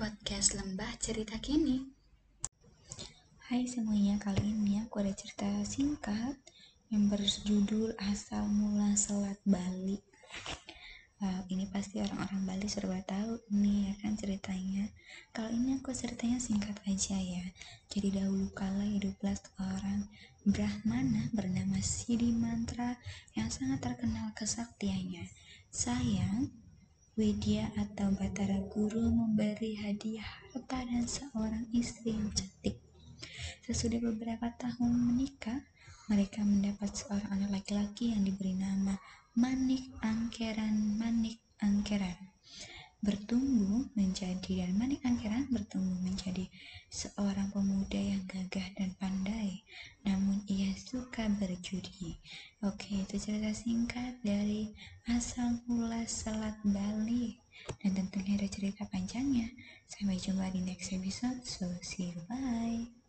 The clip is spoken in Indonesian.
podcast Lembah Cerita Kini. Hai semuanya, kali ini aku ada cerita singkat yang berjudul Asal Mula Selat Bali. Wow, ini pasti orang-orang Bali sudah tahu nih ya kan ceritanya. Kalau ini aku ceritanya singkat aja ya. Jadi dahulu kala hiduplah seorang Brahmana bernama Sidi Mantra yang sangat terkenal kesaktiannya. Sayang, Widya atau Batara Guru memberi hadiah harta dan seorang istri yang cantik. Sesudah beberapa tahun menikah, mereka mendapat seorang anak laki-laki yang diberi nama Manik Angkeran Manik Angkeran bertumbuh menjadi dan Manik Angkeran bertumbuh menjadi seorang pemuda yang gagah dan ia suka berjudi. Oke itu cerita singkat dari asal mula Selat Bali. Dan tentunya ada cerita panjangnya. Sampai jumpa di next episode. So see you. Bye